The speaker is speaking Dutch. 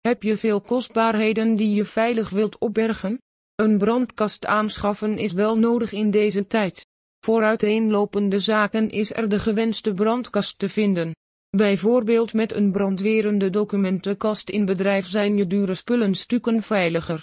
Heb je veel kostbaarheden die je veilig wilt opbergen? Een brandkast aanschaffen is wel nodig in deze tijd. Voor uiteenlopende zaken is er de gewenste brandkast te vinden. Bijvoorbeeld met een brandwerende documentenkast in bedrijf zijn je dure spullen stukken veiliger.